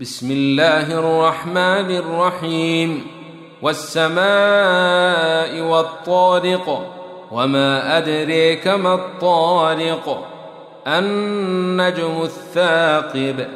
بسم الله الرحمن الرحيم. والسماء والطارق وما أدريك ما الطارق. النجم الثاقب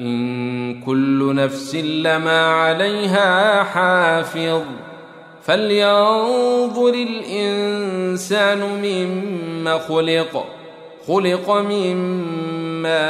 إن كل نفس لما عليها حافظ. فلينظر الإنسان مما خلق خلق من ماء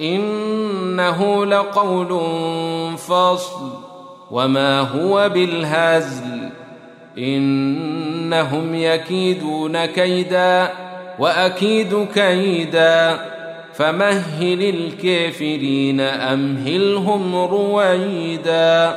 إنه لقول فصل وما هو بالهزل إنهم يكيدون كيدا وأكيد كيدا فمهل الكافرين أمهلهم رويدا